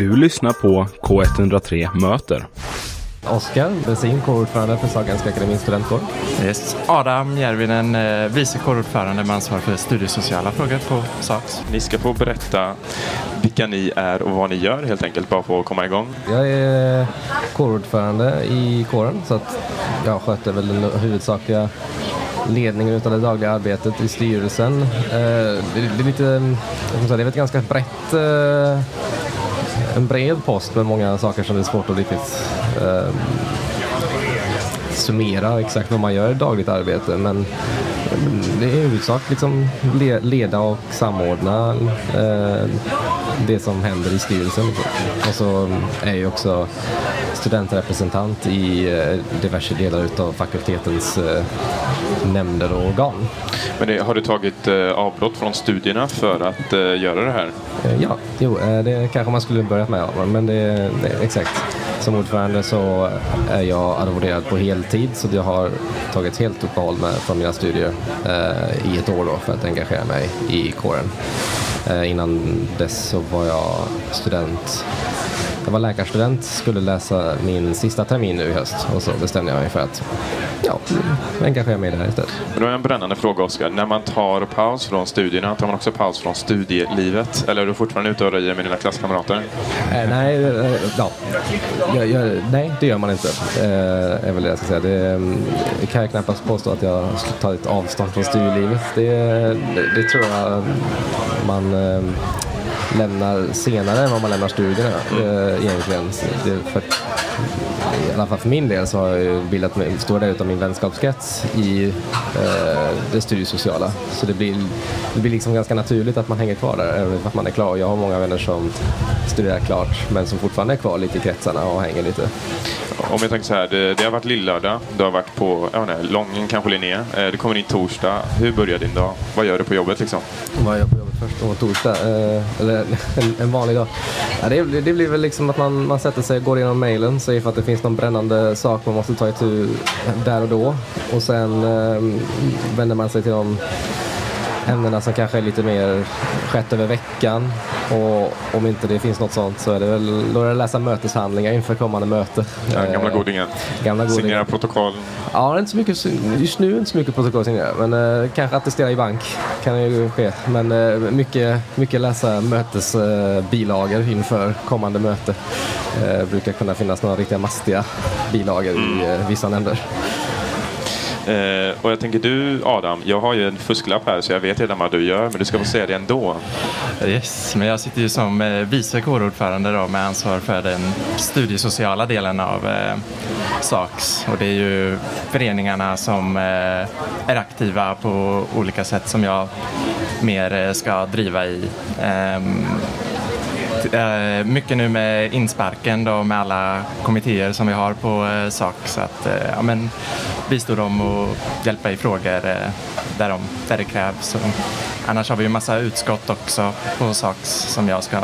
Du lyssnar på K103 Möter. Oskar Bensin, kårordförande för Sahlgrenska Akademins studentkår. Yes. Adam Järvinen, eh, vice kårordförande med ansvar för studiesociala frågor på SAKS. Ni ska få berätta vilka ni är och vad ni gör helt enkelt, bara för att komma igång. Jag är kårordförande i kåren så att jag sköter väl den huvudsakliga ledningen av det dagliga arbetet i styrelsen. Eh, Det är lite, jag ska säga, det är ett ganska brett eh, en bred post med många saker som det är svårt att riktigt eh, summera exakt vad man gör i dagligt arbete men ehm, det är i huvudsak liksom leda och samordna eh, det som händer i styrelsen. Och så är jag också studentrepresentant i eh, diverse delar utav fakultetens eh, nämnder och organ. Men det, har du tagit eh, avbrott från studierna för att eh, göra det här? Eh, ja, jo, eh, det kanske man skulle börjat med, men det, det exakt. Som ordförande så eh, är jag arvoderad på heltid så jag har tagit helt uppehåll med, från mina studier eh, i ett år då för att engagera mig i kåren. Eh, innan dess så var jag student jag var läkarstudent, skulle läsa min sista termin nu i höst och så bestämde jag mig för att ja, engagera mig där istället. Men har jag en brännande fråga Oskar. När man tar paus från studierna, tar man också paus från studielivet? Eller är du fortfarande ute och röjer med dina klasskamrater? Eh, nej, eh, ja. jag, jag, nej, det gör man inte. Eh, är väl det jag ska säga. Det, det kan jag knappast påstå att jag tagit avstånd från studielivet. Det, det, det tror jag man eh, lämnar senare än vad man lämnar studierna eh, egentligen. Det, för, I alla fall för min del så har jag bildat mig- stora delar av min vänskapskrets i eh, det studiesociala. Så det blir, det blir liksom ganska naturligt att man hänger kvar där även om man är klar. Jag har många vänner som studerar klart men som fortfarande är kvar lite i kretsarna och hänger lite. Om jag tänker så här, det, det har varit lillördag, du har varit på jag vet inte, Lången, kanske Linné. Eh, du kommer in torsdag. Hur börjar din dag? Vad gör du på jobbet liksom? Vad gör jag på först? och torsdag? Eh, eller en, en vanlig dag? Ja, det, blir- det blir väl liksom att man, man sätter sig och går igenom mailen, säger för att det finns någon brännande sak man måste ta itu där och då. Och sen eh, vänder man sig till de ämnena som kanske är lite mer skett över veckan. Och om inte det finns något sånt så är det väl då är det läsa möteshandlingar inför kommande möte. Ja, gamla Eh, godingen. Gamla godingen. Signera protokoll. Ja, inte så mycket, just nu inte så mycket protokoll signera, men eh, kanske attestera i bank kan ju ske. Men eh, mycket, mycket läsa mötesbilagor inför kommande möte. Eh, brukar kunna finnas några riktiga mastiga bilagor i eh, vissa nämnder. Eh, och jag tänker du Adam, jag har ju en fusklapp här så jag vet redan vad du gör men du ska få säga det ändå. Yes, men jag sitter ju som eh, vice kårordförande då med ansvar för den studiesociala delen av eh, SAKS. Och det är ju föreningarna som eh, är aktiva på olika sätt som jag mer eh, ska driva i. Ehm, eh, mycket nu med insparken då med alla kommittéer som vi har på eh, SAK så att eh, ja, men, bistå dem och hjälpa i frågor eh, där, de, där det krävs. Och annars har vi ju massa utskott också på SAKS som jag ska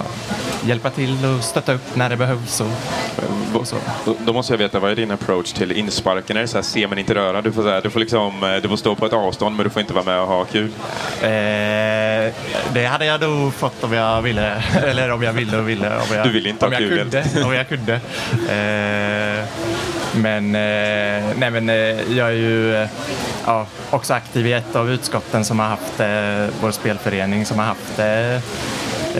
hjälpa till och stötta upp när det behövs. Och, och så. Då, måste jag veta, vad är din approach till insparken? Är det så här, se men inte röra? Du får, så här, du, får liksom, eh, du får stå på ett avstånd men du får inte vara med och ha kul. Eh, det hade jag nog fått om jag ville. Eller om jag ville och ville. Om jag, Du ville inte om ha jag kul, kunde, Om jag kunde. Eh, men eh, nej, men eh, jag är ju eh, ja, också aktiv i ett av utskotten som har haft eh, vår spelförening som har haft eh,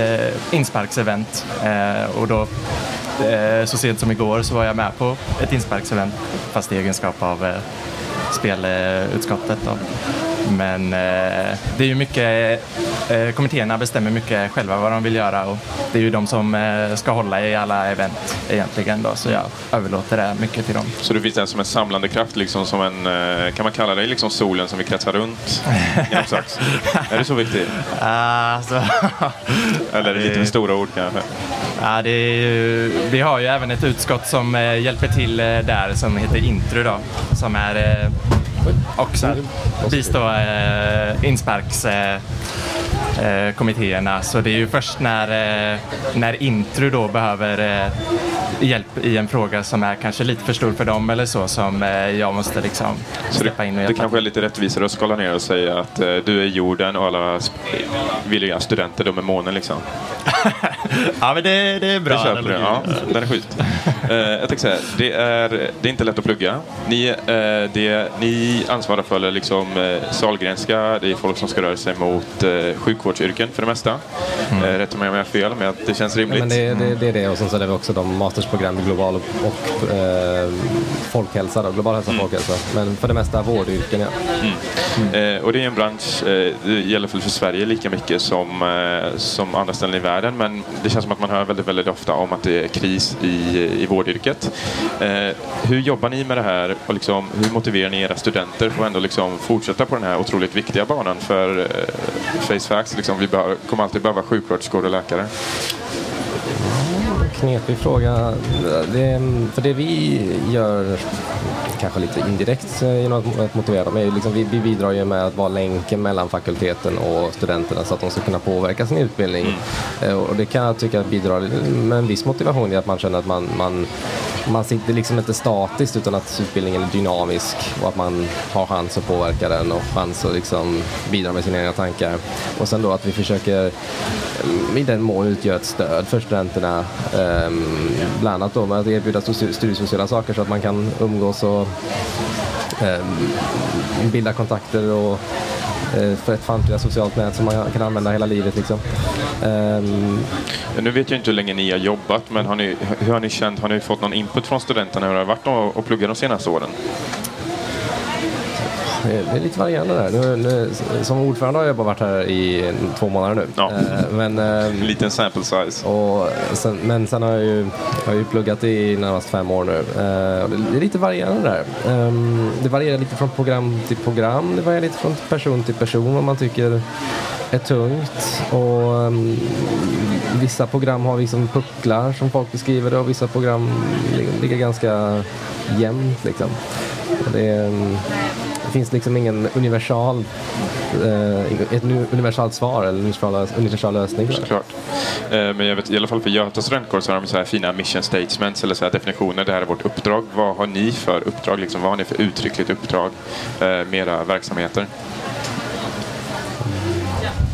eh, insparksevent. Eh, och då eh, så sent som igår så var jag med på ett insparksevent fast i egenskap av eh, spelutskottet. Då. Men eh, det är ju mycket, eh, kommittéerna bestämmer mycket själva vad de vill göra och det är ju de som eh, ska hålla i alla event egentligen då så jag överlåter det mycket till dem. Så du finns där som en samlande kraft, liksom som en, eh, kan man kalla dig liksom solen som vi kretsar runt? är det så viktigt? Alltså, Eller är det lite för stora ord kanske? ja, det ju, vi har ju även ett utskott som eh, hjälper till eh, där som heter Intro då som är och så här, bistå eh, insparks eh, eh, kommittéerna. Så det är ju först när, eh, när intro då behöver eh, hjälp i en fråga som är kanske lite för stor för dem eller så som eh, jag måste liksom Så det, in och det hjälpa kanske är lite rättvisare att skala ner och säga att eh, du är jorden och alla villiga studenter, de är månen liksom. Ja men det, det är bra. Det köper du. Ja, den är. Eh, jag tänkte säga, det är, det är inte lätt att plugga. Ni, det, ni ansvarar för liksom, Sahlgrenska, det är folk som ska röra sig mot eh, sjukvårdsyrken för det mesta. Mm. Eh, rätta mig om jag har fel, men det känns Ja, rimligt. men det, det, det är det och sen så är det också de mastersprogram i global och, och eh, folkhälsa, då, global hälsa och folkhälsa. Men för det mesta vårdyrken ja. Eh, och det är en bransch, eh, det gäller för Sverige lika mycket som, eh, som andra ställen i världen, men det känns som att man hör väldigt, väldigt ofta om att det är kris i, i vårdyrket. Eh, hur jobbar ni med det här och liksom, hur motiverar ni era studenter för att ändå liksom fortsätta på den här otroligt viktiga banan? För eh, face facts, liksom, vi behöver, kommer alltid behöva sjuksköterskor och läkare. Knepig fråga. Det, för det vi gör, kanske lite indirekt eh, genom att- motivera dem, är liksom, vi, vi bidrar ju med att vara länken mellan fakulteten och studenterna så att de ska kunna påverka sin utbildning. Eh, Och det kan jag tycka bidrar med en viss motivation i att man känner att man, man, man sitter liksom inte statiskt utan att utbildningen är dynamisk och att man har chans att påverka den och chans att liksom bidra med sina egna tankar. Och sen då att vi försöker mm, i den mån utgöra ett stöd för studenterna. eh, bland annat då med att erbjuda studiesociala saker så att man kan umgås och eh, bilda kontakter och Eh, för ett framtida socialt nät som man kan använda hela livet. Liksom. Ehm, Nu vet jag inte hur länge ni har jobbat, men har ni, hur har ni känt, har ni fått någon input från studenterna hur det har varit att plugga de senaste åren? Det är lite varierande där. Nu, nu, som ordförande har jag bara varit här i två månader nu. Ja. Eh, Men, ehm, En liten sample size. Och sen, men sen har jag ju, jag har ju pluggat i närmast fem år nu. Eh, det, är lite varierande där. Ehm, det varierar lite från program till program. Det varierar lite från person till person vad man tycker är tungt. Och ehm, vissa program har liksom pucklar som folk beskriver det och vissa program li- ligger ganska jämnt liksom. Det, är, ehm, det finns liksom ingen universal, eh, ett universalt svar eller universal, universal lösning. Såklart. Eh, Men jag vet, i alla fall för Göta studentkår så har de så här fina mission statements eller så här definitioner. Det här är vårt uppdrag. Vad har ni för uppdrag? Liksom, vad har ni för uttryckligt uppdrag eh, med era verksamheter?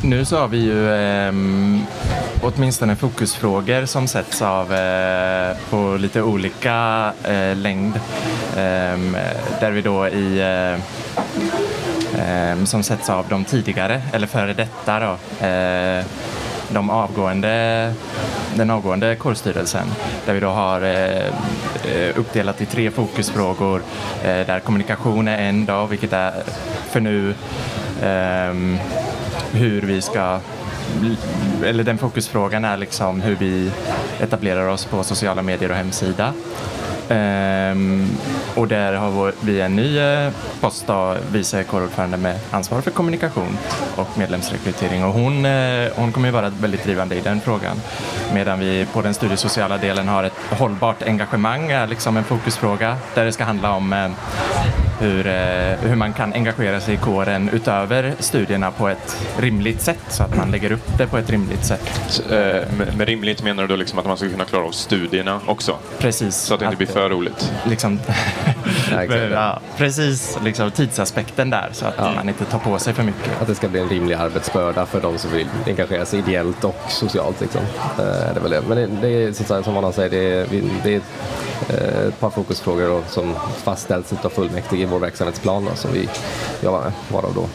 Nu så har vi ju ehm, åtminstone fokusfrågor som sätts av eh, på lite olika eh, längd. Ehm, där vi då i eh, Ehm, som sätts av de tidigare, eller före detta då, eh, de avgående, den avgående kårstyrelsen där vi då har eh, eh uppdelat i tre fokusfrågor. Eh, där kommunikation är en dag, vilket är för nu. Eh, hur vi ska eller den fokusfrågan är liksom hur vi etablerar oss på sociala medier och hemsida. Ehm, och där har vi en ny eh, post vice kårordförande med ansvar för kommunikation och medlemsrekrytering och hon, eh, hon kommer ju vara väldigt drivande i den frågan. Medan vi på den studiesociala delen har ett hållbart engagemang, är liksom en fokusfråga där det ska handla om eh, hur, eh, hur man kan engagera sig i kåren utöver studierna på ett rimligt sätt så att man lägger upp det på ett rimligt sätt. Så, eh, med, med rimligt menar du då liksom att man ska kunna klara av studierna också? Precis. Så att det inte blir för roligt? Liksom, Ja, exakt. ja, precis, liksom tidsaspekten där så att man inte tar på sig för mycket. Att det ska bli en rimlig arbetsbörda för de som vill engagera sig ideellt och socialt. Liksom. Eh, är det väl det. Men det, det är som, sagt, som man säger, det är, det är ett par fokusfrågor då, som fastställs av fullmäktige vår verksamhetsplan då, som vi jobbar med, varav då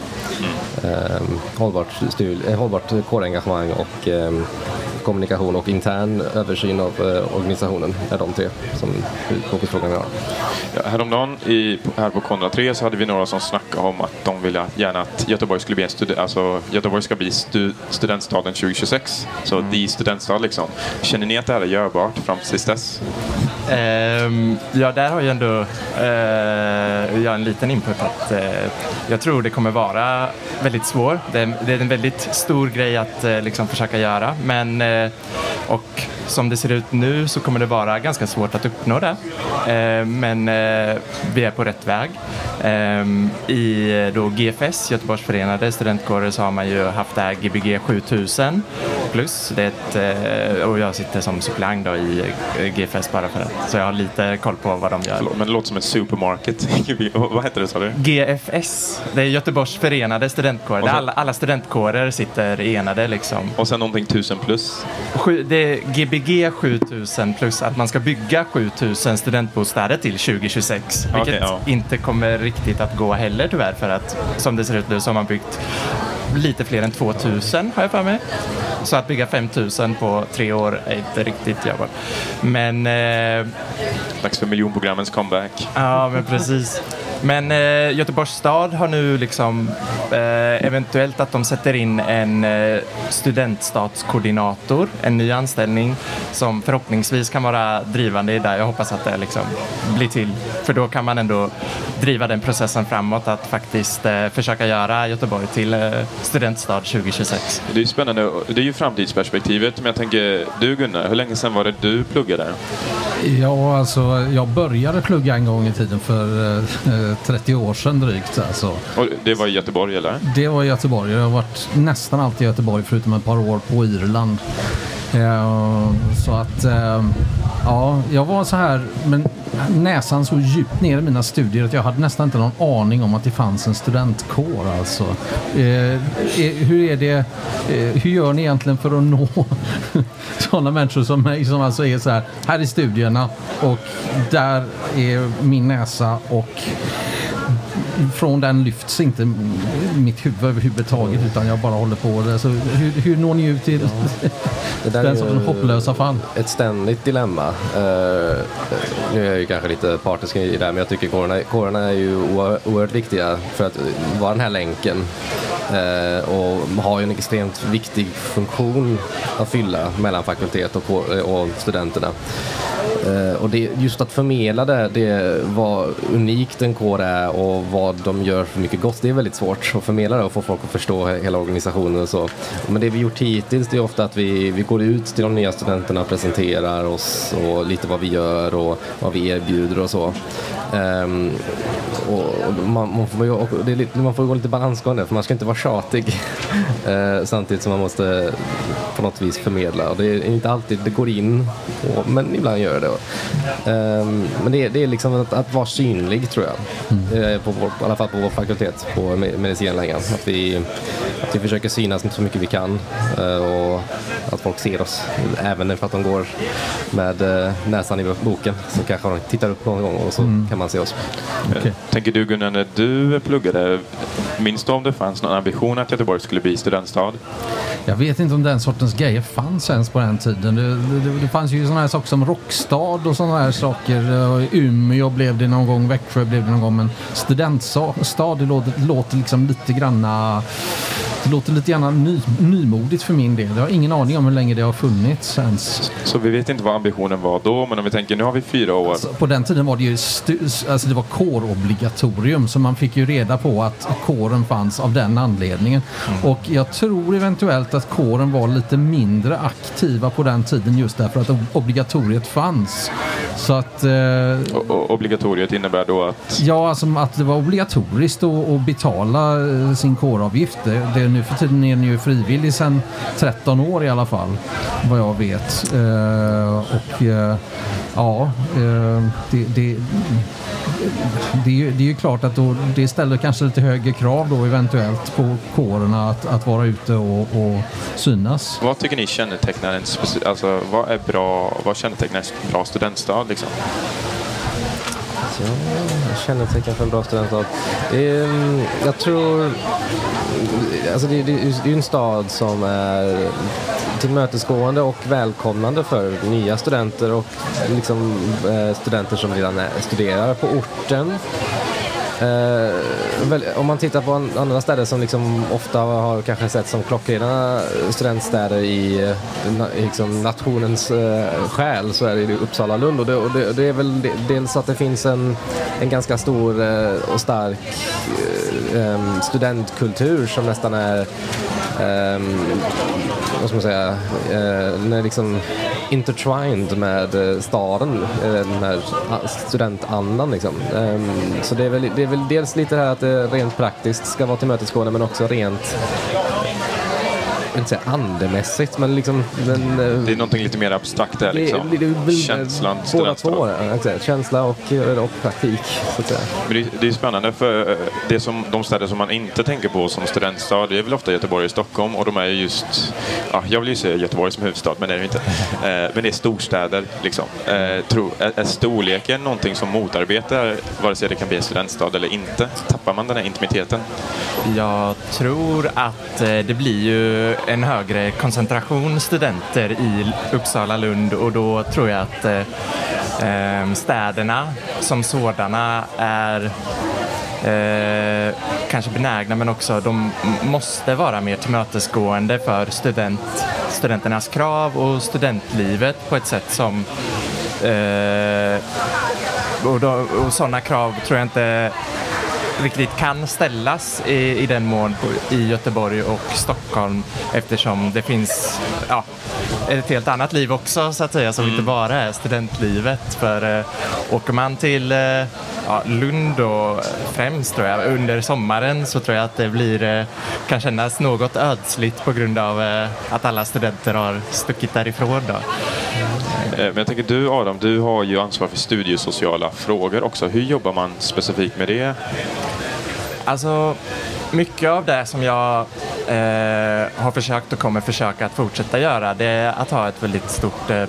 eh, hållbart, stul, eh, hållbart kårengagemang och eh, kommunikation och intern översyn av eh, organisationen är de tre som fokusfrågorna vi har. Ja, häromdagen i, här på Konrad 3 så hade vi några som snackade om att de ville gärna att Göteborg skulle bli en studi- alltså Göteborg ska bli stu, studentstaden 2026. Så Mm. the studentstad liksom. Känner ni att det här är görbart fram tills dess? Ehm, ja, där har jag ändå eh, jag en liten input att eh, jag tror det kommer vara väldigt svårt. Det, är- det är en väldigt stor grej att eh, liksom försöka göra. Men, Eh, och som det ser ut nu så kommer det vara ganska svårt att uppnå det. Eh, men eh, vi är på rätt väg. I då GFS, Göteborgs förenade studentkårer, så har man ju haft det här Gbg 7000 plus. Det ett, och jag sitter som suppleant då i GFS bara för att, så jag har lite koll på vad de gör. Förlåt, men det låter som ett supermarket. vad heter det sa du? GFS, det är Göteborgs förenade studentkårer. Så... Alla, alla studentkårer sitter enade liksom. Och sen någonting tusen plus? Det är Gbg 7000 plus att man ska bygga 7000 studentbostäder till 2026. Vilket okay, ja. inte kommer riktigt att gå heller tyvärr för att som det ser ut nu så har man byggt lite fler än 2000 har jag för mig. Så att bygga 5000 på tre år är inte riktigt jobbigt. Men... Eh... Dags för miljonprogrammens comeback. Ja, men precis. Men eh, Göteborgs stad har nu liksom eh, eventuellt att de sätter in en eh, studentstatskoordinator, en ny anställning som förhoppningsvis kan vara drivande i det. Jag hoppas att det liksom blir till, för då kan man ändå driva den processen framåt att faktiskt eh, försöka göra Göteborg till eh, studentstad 2026. Det är spännande. Det är ju framtidsperspektivet. Men jag tänker, du Gunnar, hur länge sedan var det du pluggade? Ja, alltså jag började plugga en gång i tiden för eh, 30 år sedan drygt. Alltså. Och det var i Göteborg eller? Det var i Göteborg. Jag har varit nästan alltid i Göteborg förutom ett par år på Irland. Eh, så att, eh, ja, jag var så här, men näsan så djupt ner i mina studier att jag hade nästan inte någon aning om att det fanns en studentkår. Alltså. Eh, hur är det, hur gör ni egentligen för att nå sådana människor som mig som alltså är så här, här är studierna och där är min näsa och från den lyfts inte mitt huvud överhuvudtaget utan jag bara håller på det. Så hur, hur når ni ut till ja. den sortens hopplösa fall? Ett ständigt dilemma. Uh, nu är jag ju kanske lite partisk i det här men jag tycker kårerna, kårerna är ju oerhört viktiga för att vara den här länken. Uh, och har ju en extremt viktig funktion att fylla mellan fakultet och, och studenterna. Eh, och det, just att förmedla det, det vad unikt en kår är och vad de gör för mycket gott, det är väldigt svårt att förmedla det och få folk att förstå hela organisationen och så. Men det vi gjort hittills det är ofta att vi, vi går ut till de nya studenterna och presenterar oss och lite vad vi gör och vad vi erbjuder och så. Um, och man, man, får, och det är lite, man får gå lite balansgång för man ska inte vara tjatig uh, samtidigt som man måste på något vis förmedla. Och det är inte alltid det går in, och, men ibland gör det. Um, men det, det är liksom att, att, vara synlig tror jag, mm. uh, på vår, i alla fall på vår fakultet på medicinlängan. Att vi, att vi försöker synas så mycket vi kan uh, och att folk ser oss även för att de går med näsan i boken så kanske de tittar upp någon gång och så mm. kan man se oss. Okay. Tänker du Gunnar, när du pluggade, minns du om det fanns någon ambition att Göteborg skulle bli studentstad? Jag vet inte om den sortens grejer fanns ens på den tiden. Det, det, det fanns ju sådana här saker som Rockstad och sådana här saker. Umeå blev det någon gång, Växjö blev det någon gång. Men studentstad, det låter, låter liksom lite granna det låter lite grann ny, nymodigt för min del. Jag har ingen aning om hur länge det har funnits ens. Så vi vet inte vad ambitionen var då, men om vi tänker nu har vi fyra år. Alltså, på den tiden var det ju alltså det var kårobligatorium, så man fick ju reda på att kåren fanns av den anledningen. Mm. Och jag tror eventuellt att kåren var lite mindre aktiva på den tiden just därför att obligatoriet fanns. Så att... Eh, obligatoriet innebär då att? Ja, alltså att det var obligatoriskt att, att betala eh, sin kåravgift. Det, det, nu för tiden är den ju frivillig sedan 13 år i alla fall, vad jag vet. Eh, och eh, ja, eh, det, det det är, ju, det är ju klart att då, det ställer kanske lite högre krav då eventuellt på kårerna att, att vara ute och, och synas. Vad tycker ni kännetecknar en alltså vad är bra, vad kännetecknar en bra studentstad liksom? Ja, kännetecken för en bra studentstad. Mm, jag tror... Alltså det, det, det är en stad som är tillmötesgående och välkomnande för nya studenter och liksom, eh, studenter som redan är, studerar på orten. Eh, om man tittar på andra städer som liksom ofta har kanske sett som klockrena studentstäder i, eh, i liksom nationens eh, själ så är det Uppsala Lund. Och det, och det, det, är väl dels att det finns en, en ganska stor eh, och stark eh, studentkultur som nästan är vad ska man säga, eh, liksom intertwined med eh, staden, eh, den här studentandan liksom. Ehm, så det är, väl, det är väl dels lite det här att det rent praktiskt ska vara tillmötesgående men också rent vill inte säga andemässigt, men liksom... Men, eh, Det är någonting lite mer abstrakt där liksom. det- det- det- Känslan, Båda två, exakt. känsla och, eh, och praktik, så att säga. Men det, det är spännande för eh, det som, de städer som man inte tänker på som studentstad det är väl ofta Göteborg och Stockholm och de är just, ja, jag vill ju säga Göteborg som huvudstad men det är det inte. Eh, men det är storstäder liksom. Eh, tro, är, är storleken någonting som motarbetar vare sig det kan bli en studentstad eller inte? Tappar man den här intimiteten? Jag tror att eh, det blir ju en högre koncentration studenter i Uppsala, Lund. Och då tror jag att eh, eh, städerna som sådana är eh, kanske benägna men också de måste vara mer tillmötesgående för student, studenternas krav och studentlivet på ett sätt som eh, och, då, och sådana krav tror jag inte riktigt kan ställas i, i den mån i Göteborg och Stockholm eftersom det finns ja, ett helt annat liv också så att säga som inte bara är studentlivet. För eh, åker man till eh, ja, Lund och främst tror jag under sommaren så tror jag att det blir eh, kan kännas något ödsligt på grund av eh, att alla studenter har stuckit därifrån. Då. Eh, men jag tänker du Adam, du har ju ansvar för studiesociala frågor också. Hur jobbar man specifikt med det? Alltså, mycket av det som jag eh, har försökt och kommer försöka att fortsätta göra det är att ha ett väldigt stort eh,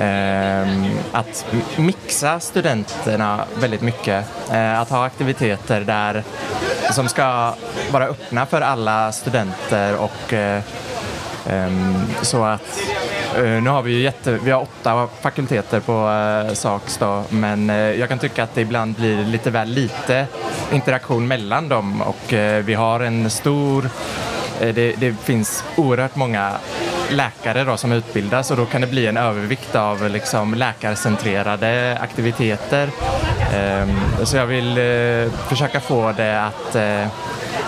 eh att mixa studenterna väldigt mycket. Eh, att ha aktiviteter där som ska vara öppna för alla studenter och eh, eh så att Eh, nu har vi ju jätte, vi har åtta fakulteter på eh, SAKS då, men eh, jag kan tycka att det ibland blir lite väl lite interaktion mellan dem och eh, vi har en stor, eh, det, det finns oerhört många läkare då som utbildas och då kan det bli en övervikt av liksom läkarcentrerade aktiviteter. Ehm, så jag vill eh, försöka få det att eh,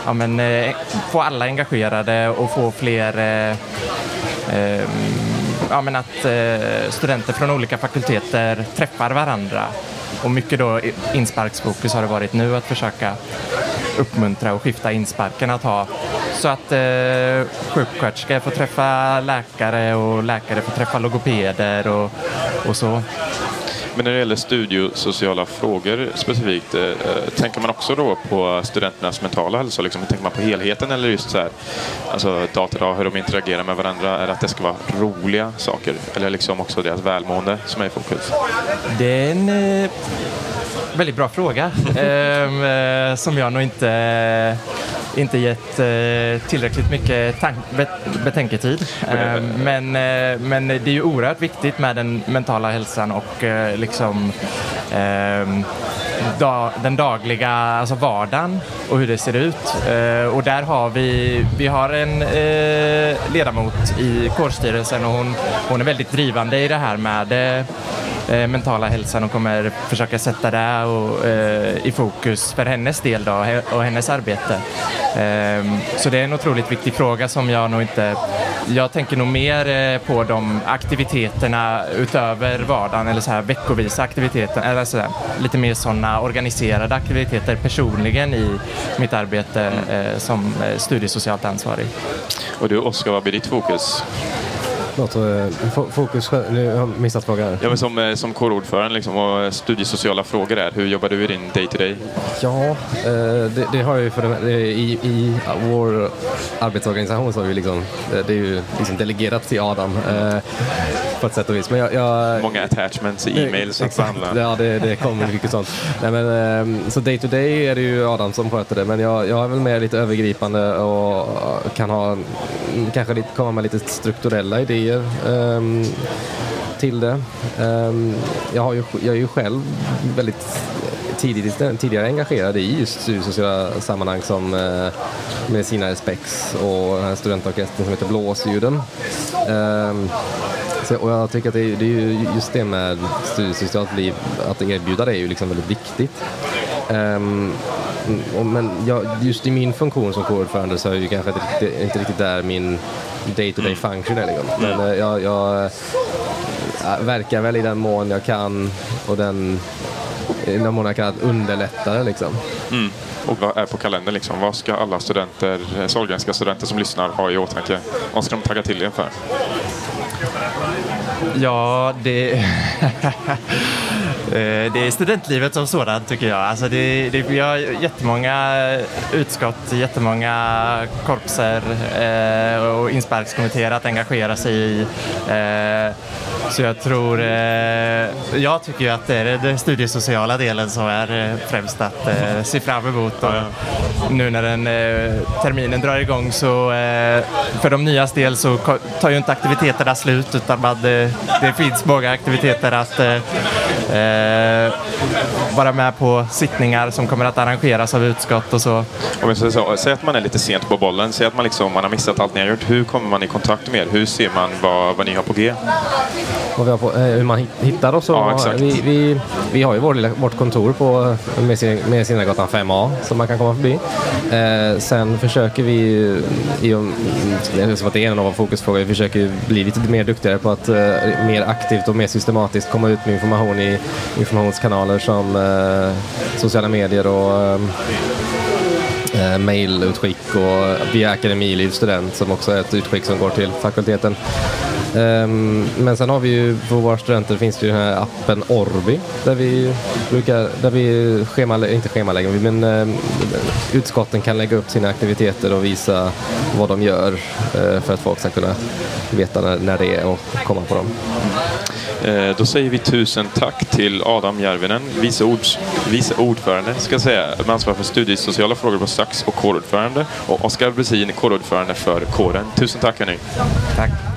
ja, men, eh, få alla engagerade och få fler eh, ehm, ja, men att eh, studenter från olika fakulteter träffar varandra. Och mycket då insparksfokus har det varit nu att försöka uppmuntra och skifta insparken att ha så att eh, sjuksköterskor får träffa läkare och läkare får träffa logopeder och, och så. Men när det gäller studiesociala frågor specifikt, eh, tänker man också då på studenternas mentala hälsa? Liksom, tänker man på helheten eller just så här, alltså dag, hur de interagerar med varandra? Är det att det ska vara roliga saker? Eller liksom också deras välmående som är i fokus? Det är en eh, väldigt bra fråga ehm, eh, som jag nog inte, inte gett eh, tillräckligt mycket bet- betänketid. Ehm, men, eh, men det är ju oerhört viktigt med den mentala hälsan och eh, liksom ehm, da, den dagliga alltså vardagen och hur det ser ut. Eh, och där har vi, vi har en eh, ledamot i kårstyrelsen och hon, hon är väldigt drivande i det här med eh, eh, mentala hälsan och kommer försöka sätta det och, eh, i fokus för hennes del då, och hennes arbete. Ehm, så det är en otroligt viktig fråga som jag nog inte... Jag tänker nog mer eh, på de aktiviteterna utöver vardagen eller så här veckovisa aktiviteter, eller så där lite mer sådana organiserade aktiviteter personligen i mitt arbete eh, som eh, studiesocialt ansvarig. Och du Oskar, vad blir ditt fokus? Låt, eh, fo- fokus, nu har jag missat frågan. här. Ja, men som, eh, som kårordförande liksom, och studiesociala frågor där, hur jobbar du i din day to day? Ja, eh, det, det har jag ju för i, i vår arbetsorganisation så har vi liksom, eh, det är ju liksom delegerat till Adam eh, på ett sätt och vis. Men jag, jag, Många attachments i e-mails att behandla. ja det, det kommer mycket sånt. Nej, men, ehm, så day to day är det ju Adam som sköter det men jag, jag är väl mer lite övergripande och kan ha, kanske lite, komma med lite strukturella idéer ehm, till det. Um, jag, har ju, jag är ju själv väldigt tidigt, tidigare engagerad i just studiesociala sammanhang som uh, med sina Spex och den här studentorkestern som heter Blåsljuden. Um, så, och jag tycker att det är, det är ju just det med studiesocialt liv, att erbjuda det är ju liksom väldigt viktigt. Um, och, men jag, just i min funktion som kårordförande så är ju kanske inte, inte riktigt där min day-to-day function är. Liksom. Men eh, jag, jag äh, verkar väl i den mån jag kan och den, i den mån jag kan underlätta det liksom. Mm. Och vad är på kalendern liksom? Vad ska alla studenter, eh, Sahlgrenska studenter som lyssnar ha i åtanke? Vad ska de tagga till inför? Ja, det... Eh, det är studentlivet som sådant tycker jag. Alltså det, det, vi har jättemånga utskott, jättemånga korpser eh, och insparkskommittéer att engagera sig i. Eh, så jag tror, eh, jag tycker ju att det är den studiesociala delen som är eh, främst att eh, se fram emot. Och nu när den, eh, terminen drar igång så eh, för de nyas del så tar ju inte aktiviteterna slut utan man, eh, det finns många aktiviteter att vara med på sittningar som kommer att arrangeras av utskott och så. Om jag säger så, säg att man är lite sent på bollen, säg att man, liksom, man har missat allt ni har gjort. Hur kommer man i kontakt med er? Hur ser man vad, vad ni har på G? Vad vi har på, eh, hur man hit- hittar oss. Ja, vi, vi, vi har ju vår lilla, vårt kontor på med Sinnagatan 5A som man kan komma förbi. Eh, sen försöker vi, i, och- som att det är en av våra fokusfrågor, vi försöker bli lite mer duktigare på att eh, mer aktivt och mer systematiskt komma ut med information i informationskanaler som eh, sociala medier och eh, eh, mailutskick och via Akademiliv student som också är ett utskick som går till fakulteten. Ehm, men sen har vi ju för våra studenter finns det ju den här appen Orbi där vi brukar, där vi schema, inte schemalägger men ehm, utskotten kan lägga upp sina aktiviteter och visa vad de gör eh, för att folk ska kunna veta när, när det är och komma på dem. Eh, Då säger vi tusen tack till Adam Järvinen, vice, ords, vice ordförande ska säga, med ansvar för studiesociala frågor på Sax och kårordförande och Oskar Bresin, kårordförande för kåren. Tusen tack hörni. Tack.